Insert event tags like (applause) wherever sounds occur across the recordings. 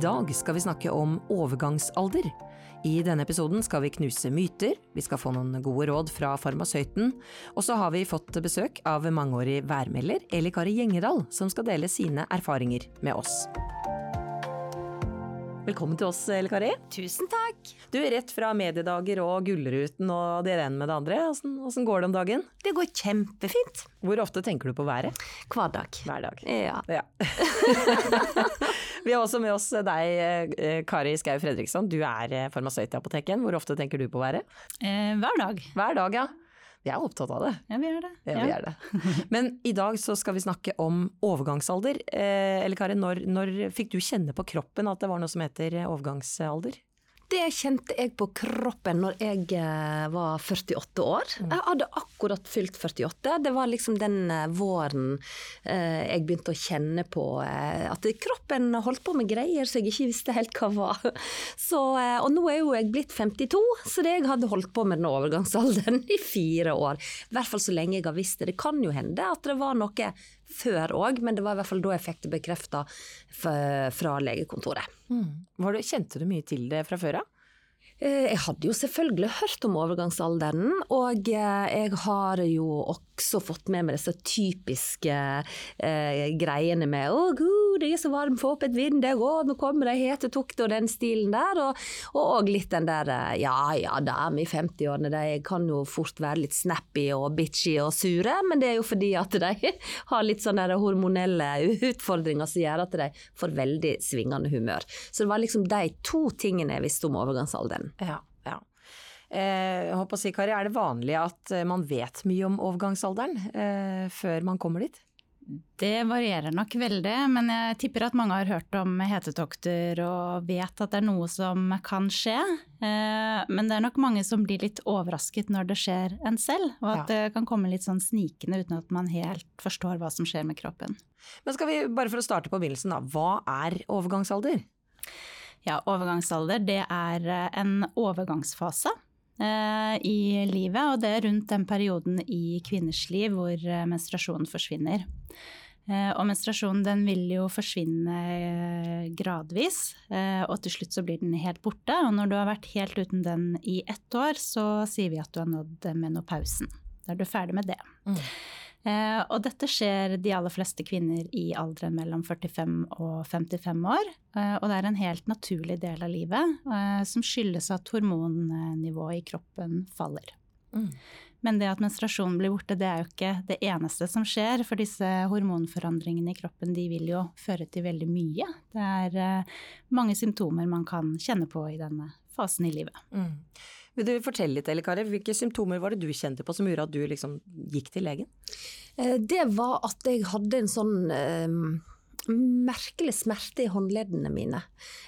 dag skal vi snakke om overgangsalder. I denne episoden skal vi knuse myter, vi skal få noen gode råd fra farmasøyten, og så har vi fått besøk av mangeårig værmelder Eli Kari Gjengedal, som skal dele sine erfaringer med oss. Velkommen til oss, Elle Kari. Tusen takk. Du er rett fra mediedager og Gullruten og det ene med det andre. Åssen, åssen går det om dagen? Det går kjempefint. Hvor ofte tenker du på været? Hver dag. Hver dag. Ja. Ja. (laughs) Vi har også med oss deg, eh, Kari Skau Fredriksson. Du er eh, farmasøyt i Apoteken. Hvor ofte tenker du på været? Eh, hver dag. Hver dag, ja. Vi er opptatt av det. Ja, vi gjør det. Ja, vi er det. Men i dag så skal vi snakke om overgangsalder. Eh, eller Karin, når, når fikk du kjenne på kroppen at det var noe som heter overgangsalder? Det kjente jeg på kroppen når jeg eh, var 48 år. Jeg hadde akkurat fylt 48. Det var liksom den eh, våren eh, jeg begynte å kjenne på at kroppen holdt på med greier som jeg ikke visste helt hva var. (laughs) Så, og nå er jo jeg blitt 52, så det jeg hadde holdt på med den overgangsalderen i fire år. I hvert fall så lenge jeg har visst det. Det kan jo hende at det var noe før òg, men det var i hvert fall da jeg fikk det bekrefta fra legekontoret. Var Du, kjente du mye til det fra før av? Eh, Jeg hadde jo selvfølgelig hørt om overgangsalderen, og eh, jeg har jo også fått med meg disse typiske eh, greiene med 'Å gud, det er så varmt, få opp et vindu, å, nå kommer de hetetokter', og den stilen der. Og, og litt den der eh, 'ja ja, damer i 50-årene, de kan jo fort være litt snappy og bitchy og sure', men det er jo fordi at de (laughs) har litt sånne hormonelle utfordringer som gjør at de får veldig svingende humør. Så det var liksom de to tingene jeg visste om overgangsalderen. Ja. ja. Eh, jeg håper å si, Kari, er det vanlig at eh, man vet mye om overgangsalderen eh, før man kommer dit? Det varierer nok veldig, men jeg tipper at mange har hørt om hetetokter og vet at det er noe som kan skje. Eh, Men det er nok mange som blir litt overrasket når det skjer en selv, og at det kan komme litt sånn snikende uten at man helt forstår hva som skjer med kroppen. Men skal vi, bare for å starte på begynnelsen, da. Hva er overgangsalder? Ja, overgangsalder det er en overgangsfase i livet, og det er rundt den perioden i kvinners liv hvor eh, menstruasjonen forsvinner. Eh, og menstruasjonen den vil jo forsvinne eh, gradvis, eh, og til slutt så blir den helt borte. Og når du har vært helt uten den i ett år, så sier vi at du har nådd menopausen. Da er du ferdig med det. Eh, og dette skjer de aller fleste kvinner i alderen mellom 45 og 55 år. Eh, og det er en helt naturlig del av livet eh, som skyldes at hormonnivået i kroppen faller. Men det at menstruasjonen blir borte, det er jo ikke det eneste som skjer. For disse hormonforandringene i kroppen de vil jo føre til veldig mye. Det er eh, mange symptomer man kan kjenne på i denne fasen i livet. Vil du fortelle litt, Elle Kari, hvilke symptomer var det du kjente på som gjorde at du liksom gikk til legen? Eh, Det var at jeg hadde en sånn eh, merkelig smerte i håndleddene mine.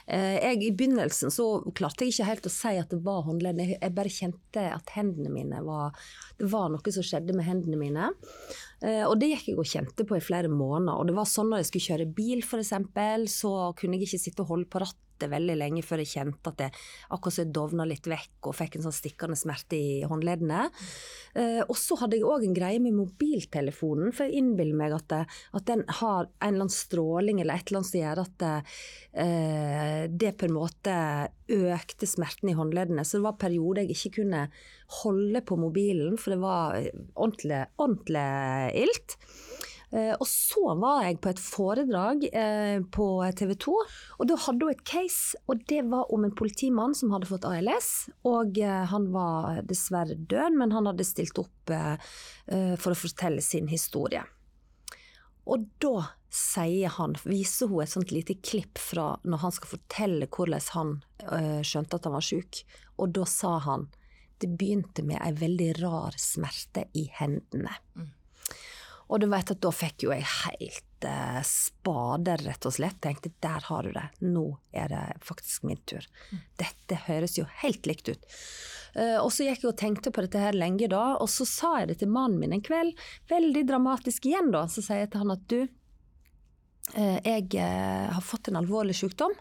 Eh, jeg, I begynnelsen så klarte jeg ikke helt å si at det var håndleddene, jeg bare kjente at hendene mine var Det var noe som skjedde med hendene mine. Eh, Og det gikk jeg og kjente på i flere måneder. Og det var sånn når jeg skulle kjøre bil f.eks., så kunne jeg ikke sitte og holde på rattet veldig lenge før jeg kjente at det akkurat så dovna litt vekk og fikk en sånn stikkende smerte i håndleddene. Eh, og så hadde jeg òg en greie med mobiltelefonen, for jeg innbiller meg at, det, at den har en eller annen stråling eller et eller annet som gjør at det, eh, det på en måte økte smerten i håndleddene. Så det var perioder jeg ikke kunne holde på mobilen, for det var eh, ordentlig, ordentlig ilt. Eh, Og så var jeg på et foredrag eh, på TV 2, og da hadde hun et case. Og det var om en politimann som hadde fått ALS. Og eh, han var dessverre død, men han hadde stilt opp for å fortelle sin historie. Og da sier han, viser hun et sånt lite klipp fra når han skal fortelle hvordan han skjønte at han var syk. Og da sa han det begynte med ei veldig rar smerte i hendene. Og du vet at da fikk jo jeg helt eh, spader, rett og slett. Tenkte der har du det, nå er det faktisk min tur. Dette høres jo helt likt ut. Eh, og så gikk jeg og tenkte på dette her lenge da, og så sa jeg det til mannen min en kveld, veldig dramatisk igjen da, så sier jeg til han at du, eh, jeg eh, har fått en alvorlig sykdom.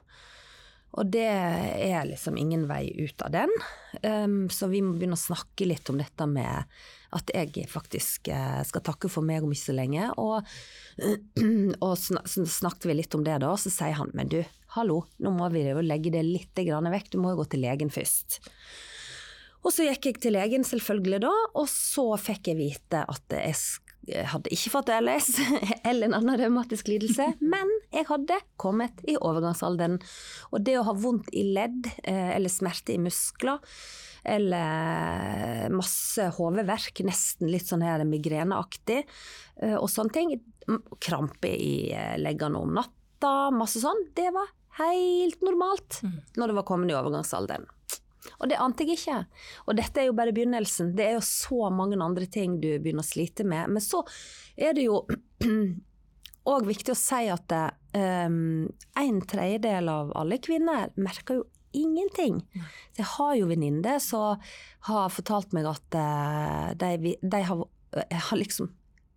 Og det er liksom ingen vei ut av den. Um, så vi må begynne å snakke litt om dette med at jeg faktisk uh, skal takke for meg om ikke så lenge. Og, (clears throat) og snakket vi litt om det da, så sier han men du, hallo, nå må vi jo legge det litt vekk, du må jo gå til legen først. Og så gikk jeg til legen selvfølgelig da, og så fikk jeg vite at jeg hadde ikke fått ALS (laughs) eller en annen revmatisk lidelse, men jeg hadde kommet i overgangsalderen. Og det å ha vondt i ledd eh, eller smerte i muskler eller masse hodeverk, nesten litt sånn her migreneaktig eh, og sånne ting, krampe i eh, leggene om natta, masse sånn, det var helt normalt mm. når det var kommet i overgangsalderen. Og det ante jeg ikke. Og dette er jo bare begynnelsen. Det er jo så mange andre ting du begynner å slite med. Men så er det jo (clears throat) òg viktig å si at um, en tredjedel av alle kvinner merker jo ingenting. Så jeg har jo venninner som har fortalt meg at uh, de, de har, uh, har liksom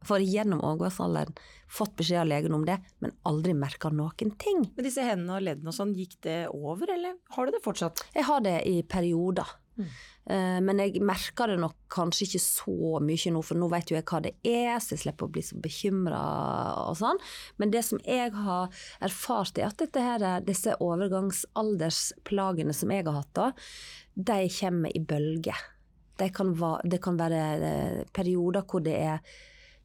for gjennom overgangsalderen fått beskjed av legen om det, men aldri merka noen ting. Men disse hendene og leddene og sånn, gikk det over, eller har du det fortsatt? Jeg har det i perioder. Mm. Uh, men jeg merker det nok kanskje ikke så mye nå, for nå vet jo jeg hva det er, så jeg slipper å bli så bekymra og sånn. Men det som jeg har erfart, er at her, disse overgangsaldersplagene som jeg har hatt da, de kommer i bølger. Det kan være eh, perioder hvor det er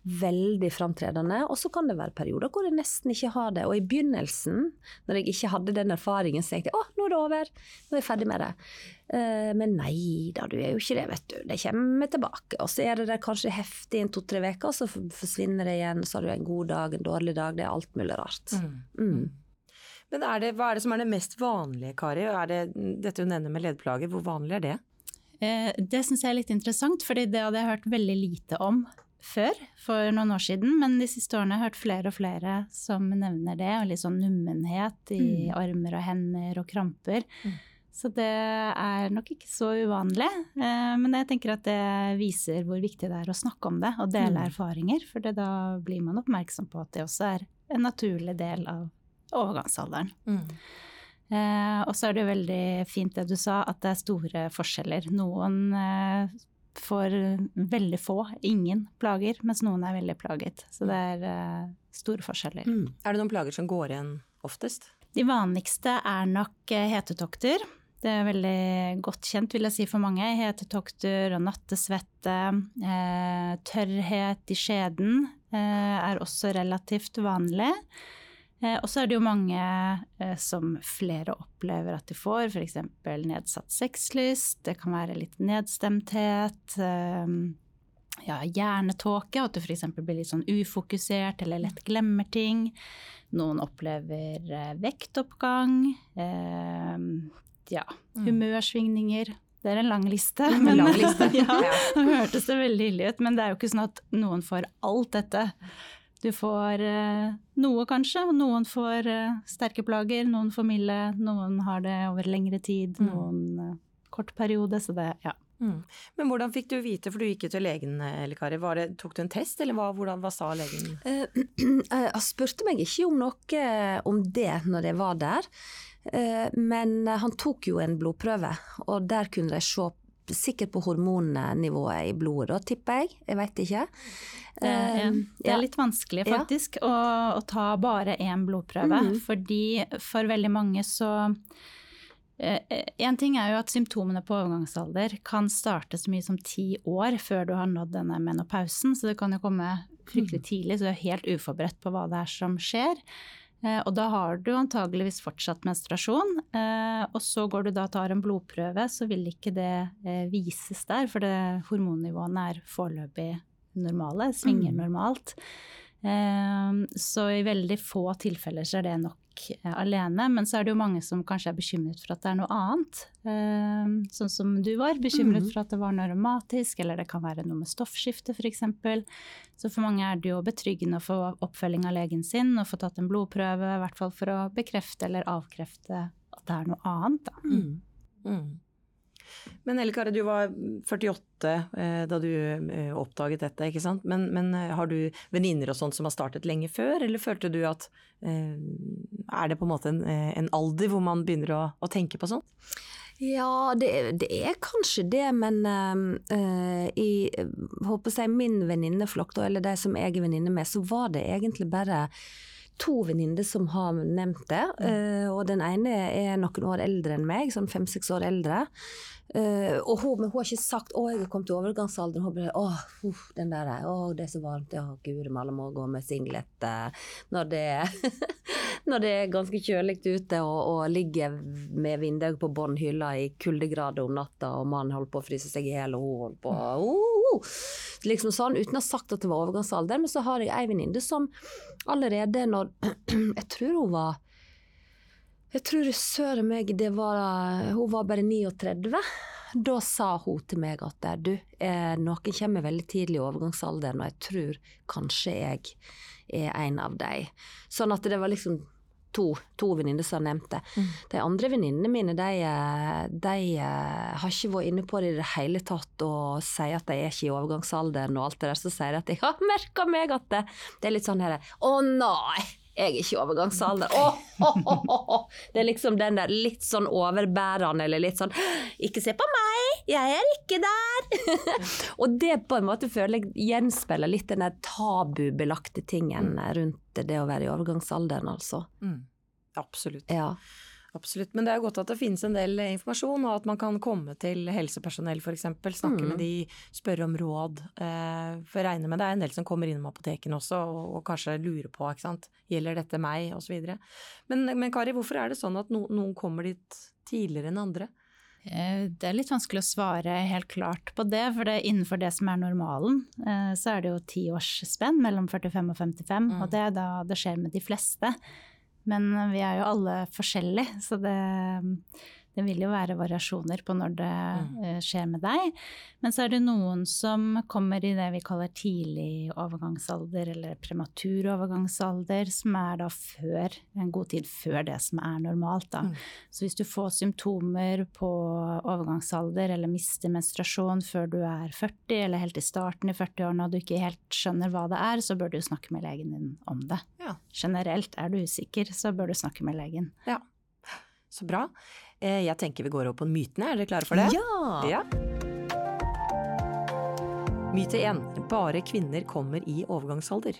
veldig framtredende, og så kan det være perioder hvor jeg nesten ikke har det. Og i begynnelsen, når jeg ikke hadde den erfaringen, så tenkte jeg at nå er det over, nå er jeg ferdig med det. Uh, men nei da, du er jo ikke det, vet du. Det kommer tilbake. Og så er det der kanskje heftig en to-tre uker, så forsvinner det igjen, så har du en god dag, en dårlig dag, det er alt mulig rart. Mm. Mm. Men er det, hva er det som er det mest vanlige, Kari? Er det dette hun nevner med leddplager, hvor vanlig er det? Eh, det syns jeg er litt interessant, fordi det hadde jeg hørt veldig lite om før, for noen år siden, men de siste årene har jeg hørt flere og flere som nevner det, og litt sånn nummenhet i mm. armer og hender og kramper. Mm. Så det er nok ikke så uvanlig, eh, men jeg tenker at det viser hvor viktig det er å snakke om det og dele mm. erfaringer, for da blir man oppmerksom på at det også er en naturlig del av overgangsalderen. Mm. Eh, og så er det jo veldig fint det du sa, at det er store forskjeller. Noen eh, for veldig få, ingen plager, mens noen er veldig plaget. Så det er uh, store forskjeller. Mm. Er det noen plager som går igjen oftest? De vanligste er nok uh, hetetokter. Det er veldig godt kjent, vil jeg si, for mange. Hetetokter og nattesvette. eh, tørrhet i skjeden er også relativt vanlig. Eh, og så er det jo mange eh, som flere opplever at de får, f.eks. nedsatt sexlyst, det kan være litt nedstemthet, eh, ja, hjernetåke, at du f.eks. blir litt sånn ufokusert eller lett glemmer ting. Noen opplever vektoppgang, ja, mm. humørsvingninger. Det er en lang liste. Men, lang liste. (laughs) ja, nå hørtes det veldig ille ut, men det er jo ikke sånn at noen får alt dette. Du får eh, noe, kanskje. Noen får eh, sterke plager, noen får milde, noen har det over lengre tid, mm. noen eh, kort periode. Så det, ja. Mm. Men hvordan fikk du vite, for du gikk jo til legen, eller Kari. Det, tok du en test, eller hva, hvordan, hva sa legen? (clears throat) Uh, han spurte meg ikke om noe om det når jeg var der. Men han tok jo en blodprøve, og der kunne de se sikkert på hormonnivået i blodet, da, tipper jeg. Jeg veit ikke. Det, ja. Eh, det er litt vanskelig faktisk ja. å, å, ta bare én blodprøve, mm. fordi for veldig mange så eh, en ting er jo at symptomene på overgangsalder kan starte så mye som ti år før du har nådd denne menopausen, så det kan jo komme fryktelig mm. tidlig, så du er helt uforberedt på hva det er som skjer. Eh, og da har du antageligvis fortsatt menstruasjon. Eh, og så går du da og tar en blodprøve, så vil ikke det eh, vises der, for det, hormonnivåene er foreløpig normale, svinger mm. normalt. Så i veldig få tilfeller så er det nok Eh, alene. Men så er det jo mange som kanskje er bekymret for at det er noe annet. Eh, sånn som du var, bekymret mm. for at det var noe eller det kan være noe med stoffskifte f.eks. Så for mange er det jo betryggende å få oppfølging av legen sin og få tatt en blodprøve, i hvert fall for å bekrefte eller avkrefte at det er noe annet. Da. Mm. Mm. Men Elle Kari, du var 48 eh, da du eh, oppdaget dette, ikke sant. Men, men eh, har du venninner og sånt som har startet lenge før, eller følte du at eh, Er det på en måte en, eh, en alder hvor man begynner å, å tenke på sånt? Ja, det, det, er kanskje det, men øh, i håper jeg, min venninneflokk, eller de som jeg er venninne med, så var det egentlig bare to venninner som har nevnt det. Uh, og den ene er noen år eldre enn meg, sånn fem-seks år eldre. Uh, og hun, men hun har ikke sagt 'å, jeg er kommet til overgangsalderen'. Hun bare 'å, uh, den der, å, det er så varmt', ja, guri malla må gå med singlet uh, når, det, (laughs) når det er ganske kjølig ute og, og ligger med vinduet på bånn hylla i kuldegrader om natta, og mannen holder på å fryse seg i hjel, og hun holder på uh, Liksom sånn, uten å ha sagt at det var overgangsalder. Men så har jeg ei venninne som allerede når (clears throat) Jeg tror hun var jeg tror søren meg det var Hun var bare 39. Da sa hun til meg at du, eh, noen kommer veldig tidlig i overgangsalderen, og jeg tror kanskje jeg er en av dem. Sånn at det var liksom to, to venninner som nevnte. Mm. De andre venninnene mine de, de, har ikke vært inne på det i det hele tatt og sier at de er ikke i overgangsalderen og alt det der. Så sier de at jeg har merka meg at det, det er litt sånn her Å nei! Jeg er ikke i overgangsalder. Oh, oh, oh, det er liksom den der litt sånn overbærende, eller litt sånn Ikke se på meg, jeg er ikke der! (laughs) og det på en måte føler jeg gjenspeiler litt den der tabubelagte tingen mm. rundt det å være i overgangsalderen, altså. Mm. Absolutt. Ja. Absolutt, men det er godt at det finnes en del informasjon, og at man kan komme til helsepersonell f.eks. Snakke mm. med de, spørre om råd. Eh, for jeg regner med det er en del som kommer innom apotekene også og, kanskje lurer på ikke sant? gjelder dette meg osv. Men, men Kari, hvorfor er det sånn at no, noen kommer dit tidligere enn andre? Eh, det er litt vanskelig å svare helt klart på det, for det innenfor det som er normalen, eh, så er det jo tiårsspenn mellom 45 og 55, mm. og det er da det skjer med de fleste. Men vi er jo alle forskjellige, så det, det vil jo være variasjoner på når det mm. Eh, skjer med deg. Men så er det noen som kommer i det vi kaller tidlig overgangsalder, eller prematur overgangsalder, som er da før, en god tid før det som er normalt. Da. Mm. Så hvis du får symptomer på overgangsalder, eller mister menstruasjon før du er 40, eller helt i starten i 40-årene, og du ikke helt skjønner hva det er, så bør du snakke med legen din om det. Ja. Generelt er du usikker, så bør du snakke med legen. Ja, så bra. Eh, jeg tenker vi går over på mytene, er dere klare for det? Ja! ja. Myte 1. Bare kvinner kommer i overgangsalder.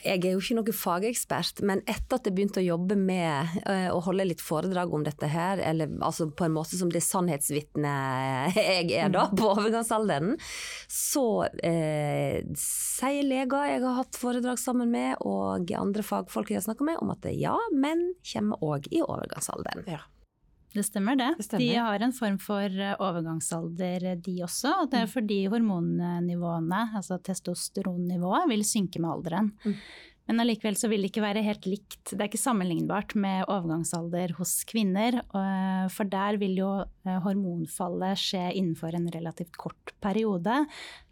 Jeg er jo ikke noen fagekspert, men etter at jeg begynte å jobbe med uh, å holde litt foredrag om dette her, eller altså på en måte som det sannhetsvitne jeg er da, på overgangsalderen, så eh, sier leger jeg har hatt foredrag sammen med, og andre fagfolk jeg har snakka med, om at ja, menn kommer òg i overgangsalderen. Ja. Det stemmer det. det stemmer. De har en form for eh, overgangsalder de også. og Det er mm. fordi hormonnivåene, altså testosteronnivået, vil synke med alderen. Mm. Men allikevel så vil det ikke være helt likt. Det er ikke sammenlignbart med overgangsalder hos kvinner. For der vil jo eh, hormonfallet skje innenfor en relativt kort periode.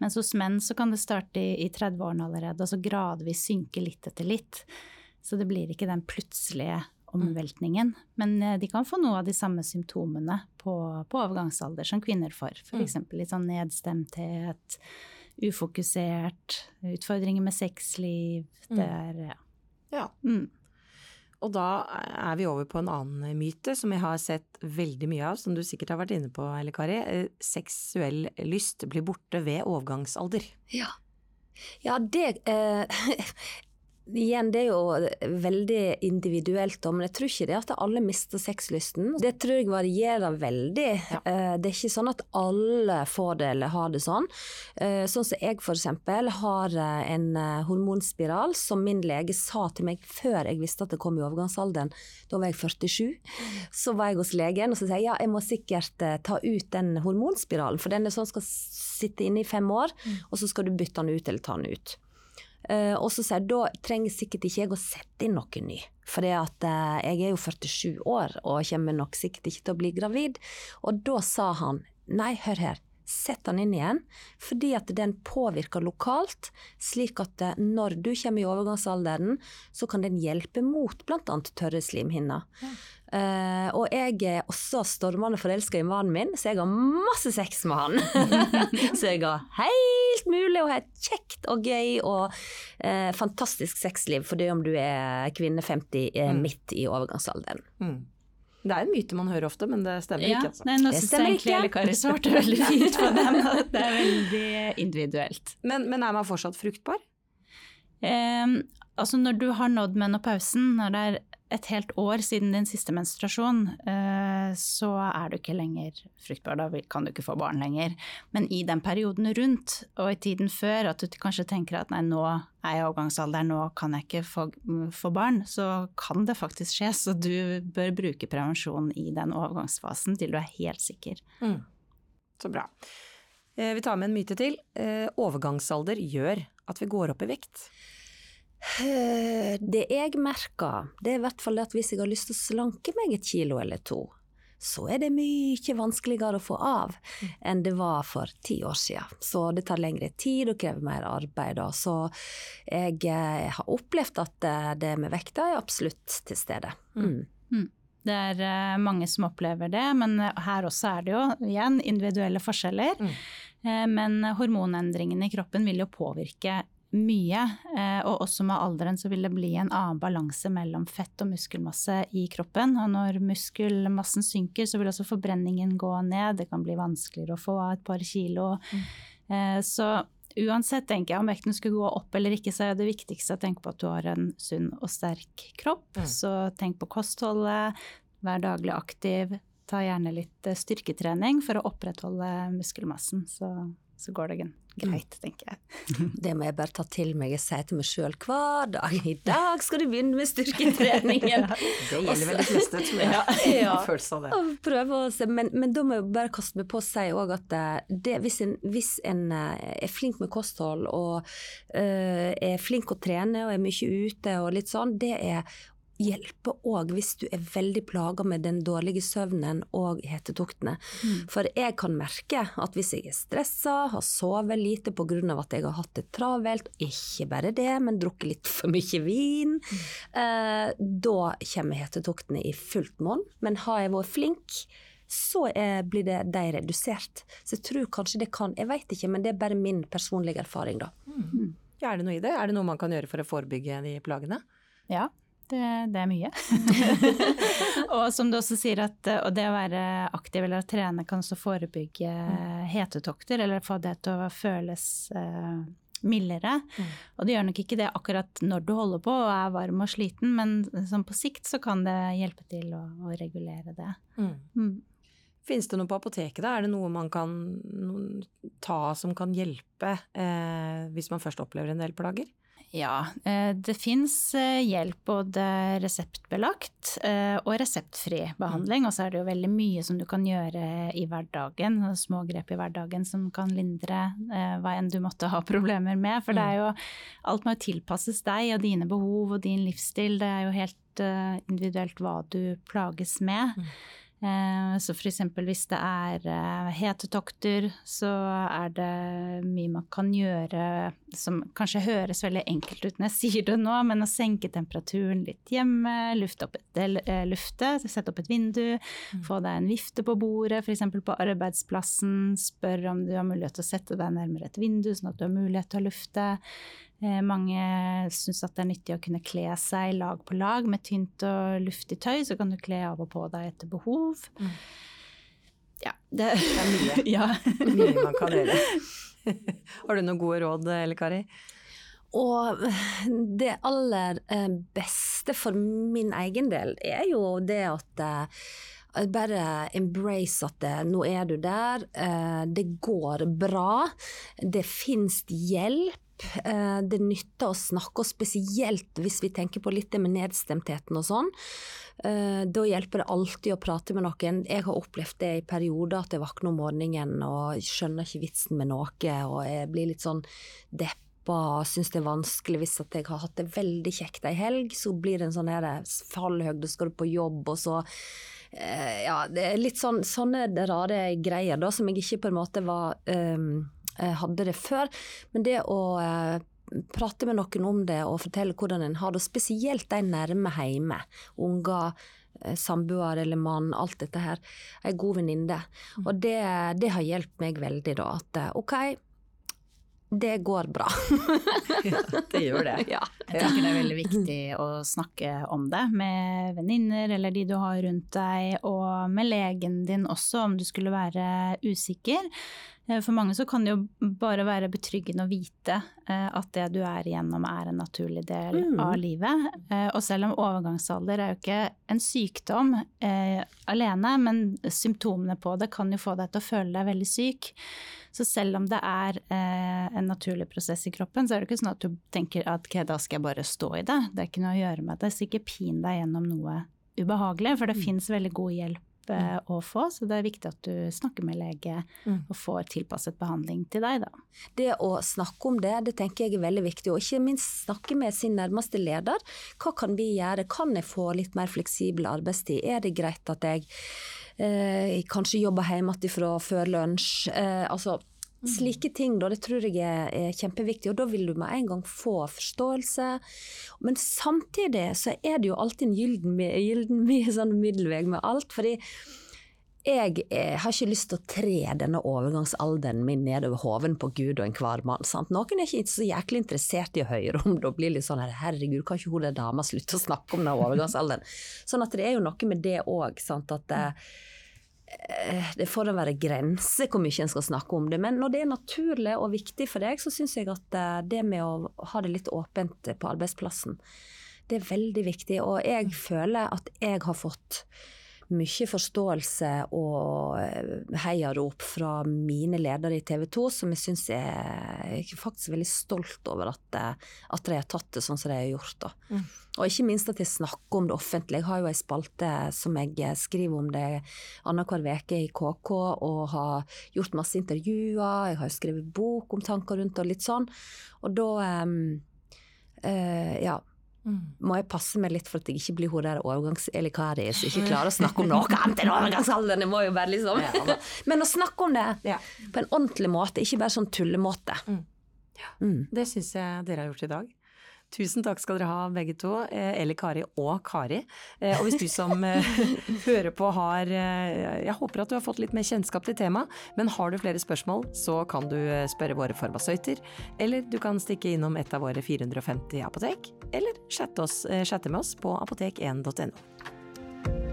Mens hos menn så kan det starte i 30-årene allerede, og så gradvis synke litt etter litt. Så det blir ikke den plutselige omveltningen. Men eh, de kan få noe av de samme symptomene på, på overgangsalder som kvinner får. F.eks. Mm. litt sånn nedstemthet, ufokusert, utfordringer med sexliv. Mm. Det er ja. ja. Mm. Og da er vi over på en annen myte som jeg har sett veldig mye av, som du sikkert har vært inne på, Elle Kari. Eh, seksuell lyst blir borte ved overgangsalder. Ja. Ja, det eh, (laughs) Igjen, det er jo veldig individuelt, men jeg tror ikke det at alle mister sexlysten. Det tror jeg varierer veldig. Ja. Eh, det er ikke sånn at alle får det eller har det sånn. Eh, sånn som jeg f.eks. har eh, en hormonspiral som min lege sa til meg før jeg visste at det kom i overgangsalderen. Da var jeg 47. Så var jeg hos legen og så sier jeg ja, jeg må sikkert ta ut den hormonspiralen, for den er sånn skal sitte inne i fem år, mm. og så skal du bytte den ut eller ta den ut. Uh, og så sier da trenger sikkert ikke jeg å sette inn noe ny. For uh, jeg er jo 47 år og kommer nok sikkert ikke til å bli gravid. Og da sa han nei, hør her, sett den inn igjen, fordi at den påvirker lokalt, slik at eh, når du kommer i overgangsalderen, så kan den hjelpe mot bl.a. tørre slimhinner. Ja. Uh, og jeg er også stormende forelska i mannen min, så jeg har masse sex med han. (laughs) så jeg har helt mulig å ha et kjekt og gøy og uh, fantastisk sexliv for det om du er kvinne 50 uh, mm. midt i overgangsalderen. Mm. Det er en myte man hører ofte, men det stemmer ja, ikke. Altså. Nei, nå syns jeg egentlig Elle Kari svarte veldig (laughs) fint på den. Det er veldig individuelt. Men, men er man fortsatt fruktbar? Um, altså når du har nådd menopausen, når det er et helt år siden din siste menstruasjon, eh, så er du ikke lenger fruktbar. Da kan du ikke få barn lenger. Men i den perioden rundt, og i tiden før, at du kanskje tenker at nei, nå er jeg i overgangsalderen, nå kan jeg ikke få, få, barn, så kan det faktisk skje. Så du bør bruke prevensjon i den overgangsfasen til du er helt sikker. Mm. Så bra. Eh, vi tar med en myte til. Eh, overgangsalder gjør at vi går opp i vekt. Eh, det jeg merker, det er i hvert fall at hvis jeg har lyst til å slanke meg et kilo eller to, så er det mye vanskeligere å få av enn det var for ti år siden. Så det tar lengre tid og krever mer arbeid. Så jeg, eh, har opplevd at eh, det med vekta er absolutt til stede. Mm. Mm. mm. Det er mange som opplever det, men her også er det jo igjen individuelle forskjeller. Mm. Men hormonendringene i kroppen vil jo påvirke mye. Eh, og også med alderen så vil det bli en annen balanse mellom fett og muskelmasse i kroppen. Og når muskelmassen synker, så vil også forbrenningen gå ned. Det kan bli vanskeligere å få av et par kilo. Mm. Eh, så uansett tenker jeg om vekten skulle gå opp eller ikke, så er det viktigste å tenke på at du har en sunn og sterk kropp. Mm. Så tenk på kostholdet, vær daglig aktiv. Ta gjerne litt eh, styrketrening for å opprettholde muskelmassen. Så så går det greit, tenker jeg. (laughs) Det må jeg bare ta til meg. Jeg sier til meg sjøl hver dag i dag skal du begynne med styrketreningen. (laughs) det gjelder vel de fleste, tror jeg. (laughs) Ja, ja. følelse av det. Prøve å se. Men, men, da må jeg bare kaste meg på å si òg at eh, det, hvis, en, hvis, en, eh, er flink med kosthold og øh, er flink å trene og er mye ute og litt sånn, det er hjelper òg hvis du er veldig plaga med den dårlige søvnen og hetetoktene. Mm. For jeg kan merke at hvis jeg er stressa, har sovet lite pga. at jeg har hatt det travelt, ikke bare det, men drukket litt for mye vin, mm. eh, da kommer hetetoktene i fullt monn. Men har jeg vært flink, så eh, blir det, de redusert. Så jeg tror kanskje det kan Jeg vet ikke, men det er bare min personlige erfaring, da. Mm. Ja, er det noe i det? Er det noe man kan gjøre for å forebygge de plagene? Ja, det, det er mye. (laughs) og som du også sier, at det å være aktiv eller å trene kan også forebygge mm. hetetokter, eller få det til å føles uh, mildere. Mm. Og det gjør nok ikke det akkurat når du holder på og er varm og sliten, men sånn på sikt så kan det hjelpe til å, å regulere det. Mm. mm. Finnes det noe på apoteket? da? Er det noe man kan ta som kan hjelpe eh, hvis man først opplever en del plager? Ja, eh, det fins eh, hjelp både reseptbelagt eh, og reseptfri behandling. Og så er det jo veldig mye som du kan gjøre i hverdagen, små grep i hverdagen som kan lindre hva enn du måtte ha (laughs) problemer med. For det er mm. jo alt må tilpasses deg og dine behov og din livsstil. Det er jo helt individuelt hva du plages med. Mm. Eh, så f.eks. hvis det er eh, hetetokter, så er det mye man kan gjøre som kanskje høres veldig enkelt ut når jeg (laughs) sier det nå, men å senke temperaturen litt hjemme, lufte, opp et, eh, lufte sette opp et vindu, mm. få deg en vifte på bordet, f.eks. på arbeidsplassen, spør om du har mulighet til å sette deg nærmere et vindu, sånn at du har mulighet til å lufte. Eh, mange syns at det er nyttig å kunne kle seg lag på lag med tynt og luftig tøy. Så kan du kle av og på deg etter behov. Mm. Ja, det, det, er mye. (laughs) ja. mye man kan gjøre. (laughs) Har du noen gode råd, Elle Kari? Og det aller eh, beste for min egen del er jo det at eh, bare embrace at det, nå er du der, det går bra, det fins hjelp. Eh, det nytter å snakke, og spesielt hvis vi tenker på litt det med nedstemtheten og sånn. Eh, da hjelper det alltid å prate med noen. Jeg har opplevd det i perioder at jeg våkner om morgenen og skjønner ikke vitsen med noe, og jeg blir litt sånn deppa og syns det er vanskelig hvis at jeg har hatt det veldig kjekt ei helg, så blir det en sånn her fallhøyde, skal du på jobb, og så eh, Ja, det er litt sånn sånne rare greier da, som jeg ikke på en måte var um, hadde det før. Men det å uh, prate med noen om det og fortelle hvordan en har det, spesielt de nærme hjemme, unger, samboer eller mann, alt dette her, ei god venninne. Og det, det, har hjulpet meg veldig, da. At OK, det går bra. (laughs) ja, det gjør det. (laughs) Ja. Jeg tenker det er veldig viktig å snakke om det med venninner eller de du har rundt deg, og med legen din også, om du skulle være usikker. Eh, for mange så kan det jo bare være betryggende å vite eh, at det du er igjennom er en naturlig del mm. av livet. Eh, og selv om overgangsalder er jo ikke en sykdom eh, alene, men symptomene på det kan jo få deg til å føle deg veldig syk. Så selv om det er eh, en naturlig prosess i kroppen, så er det ikke sånn at du tenker at okay, da skal jeg bare stå i det. Det er ikke noe å gjøre med det. Så ikke pin deg gjennom noe ubehagelig, for det mm. fins veldig god hjelp mm. å få. Så det er viktig at du snakker med lege mm. og får tilpasset behandling til deg, da. Det å snakke om det, det tenker jeg er veldig viktig. Og ikke minst snakke med sin nærmeste leder. Hva kan vi gjøre? Kan jeg få litt mer fleksibel arbeidstid? Er det greit at jeg Eh, kanskje jobber hjemmefra før lunsj. Eh, altså. Slike ting, da, det tror jeg er, kjempeviktig, og da vil du med en gang få forståelse. Men samtidig så er det jo alltid en gylden, gylden (laughs) sånn middelvei med alt. fordi jeg eh, har ikke lyst til å tre denne overgangsalderen min nedover hoven på Gud og enhver mann. Sant? Noen er ikke så jæklig interessert i å høre om det og blir litt sånn her, herregud, kan ikke hun der dama slutte å snakke om den overgangsalderen? Sånn at det er jo noe med det òg, at eh, eh, det får da være grenser hvor mye en skal snakke om det. Men når det er naturlig og viktig for deg, så syns jeg at eh, det med å ha det litt åpent på arbeidsplassen, det er veldig viktig. Og jeg føler at jeg har fått mye forståelse og heiarop fra mine ledere i TV 2, som jeg syns er faktisk veldig stolt over at, at de har tatt det sånn som de har gjort. Mm. Og ikke minst at jeg snakker om det offentlig. Jeg har jo ei spalte som jeg skriver om det annenhver uke i KK, og har gjort masse intervjuer. Jeg har jo skrevet bok om tanker rundt og litt sånn. Og da um, uh, Ja. Må jeg passe meg litt for at jeg ikke blir hun der overgangs-Eli Kari som ikke klarer å snakke om noe annet enn overgangsalderen. Jeg må jo bare liksom ja, Men å snakke om det ja. på en ordentlig måte, ikke bare sånn tullemåte. Mm. Ja. Mm. Det syns jeg dere har gjort i dag. Tusen takk skal dere ha begge to, Eli eller Kari og Kari. Eh, og hvis du som eh, (laughs) hører på har Jeg håper at du har fått litt mer kjennskap til temaet, men har du flere spørsmål, så kan du spørre våre farmasøyter, eller du kan stikke innom et av våre 450 apotek, eller chatte, oss, chatte med oss på apotek1.no.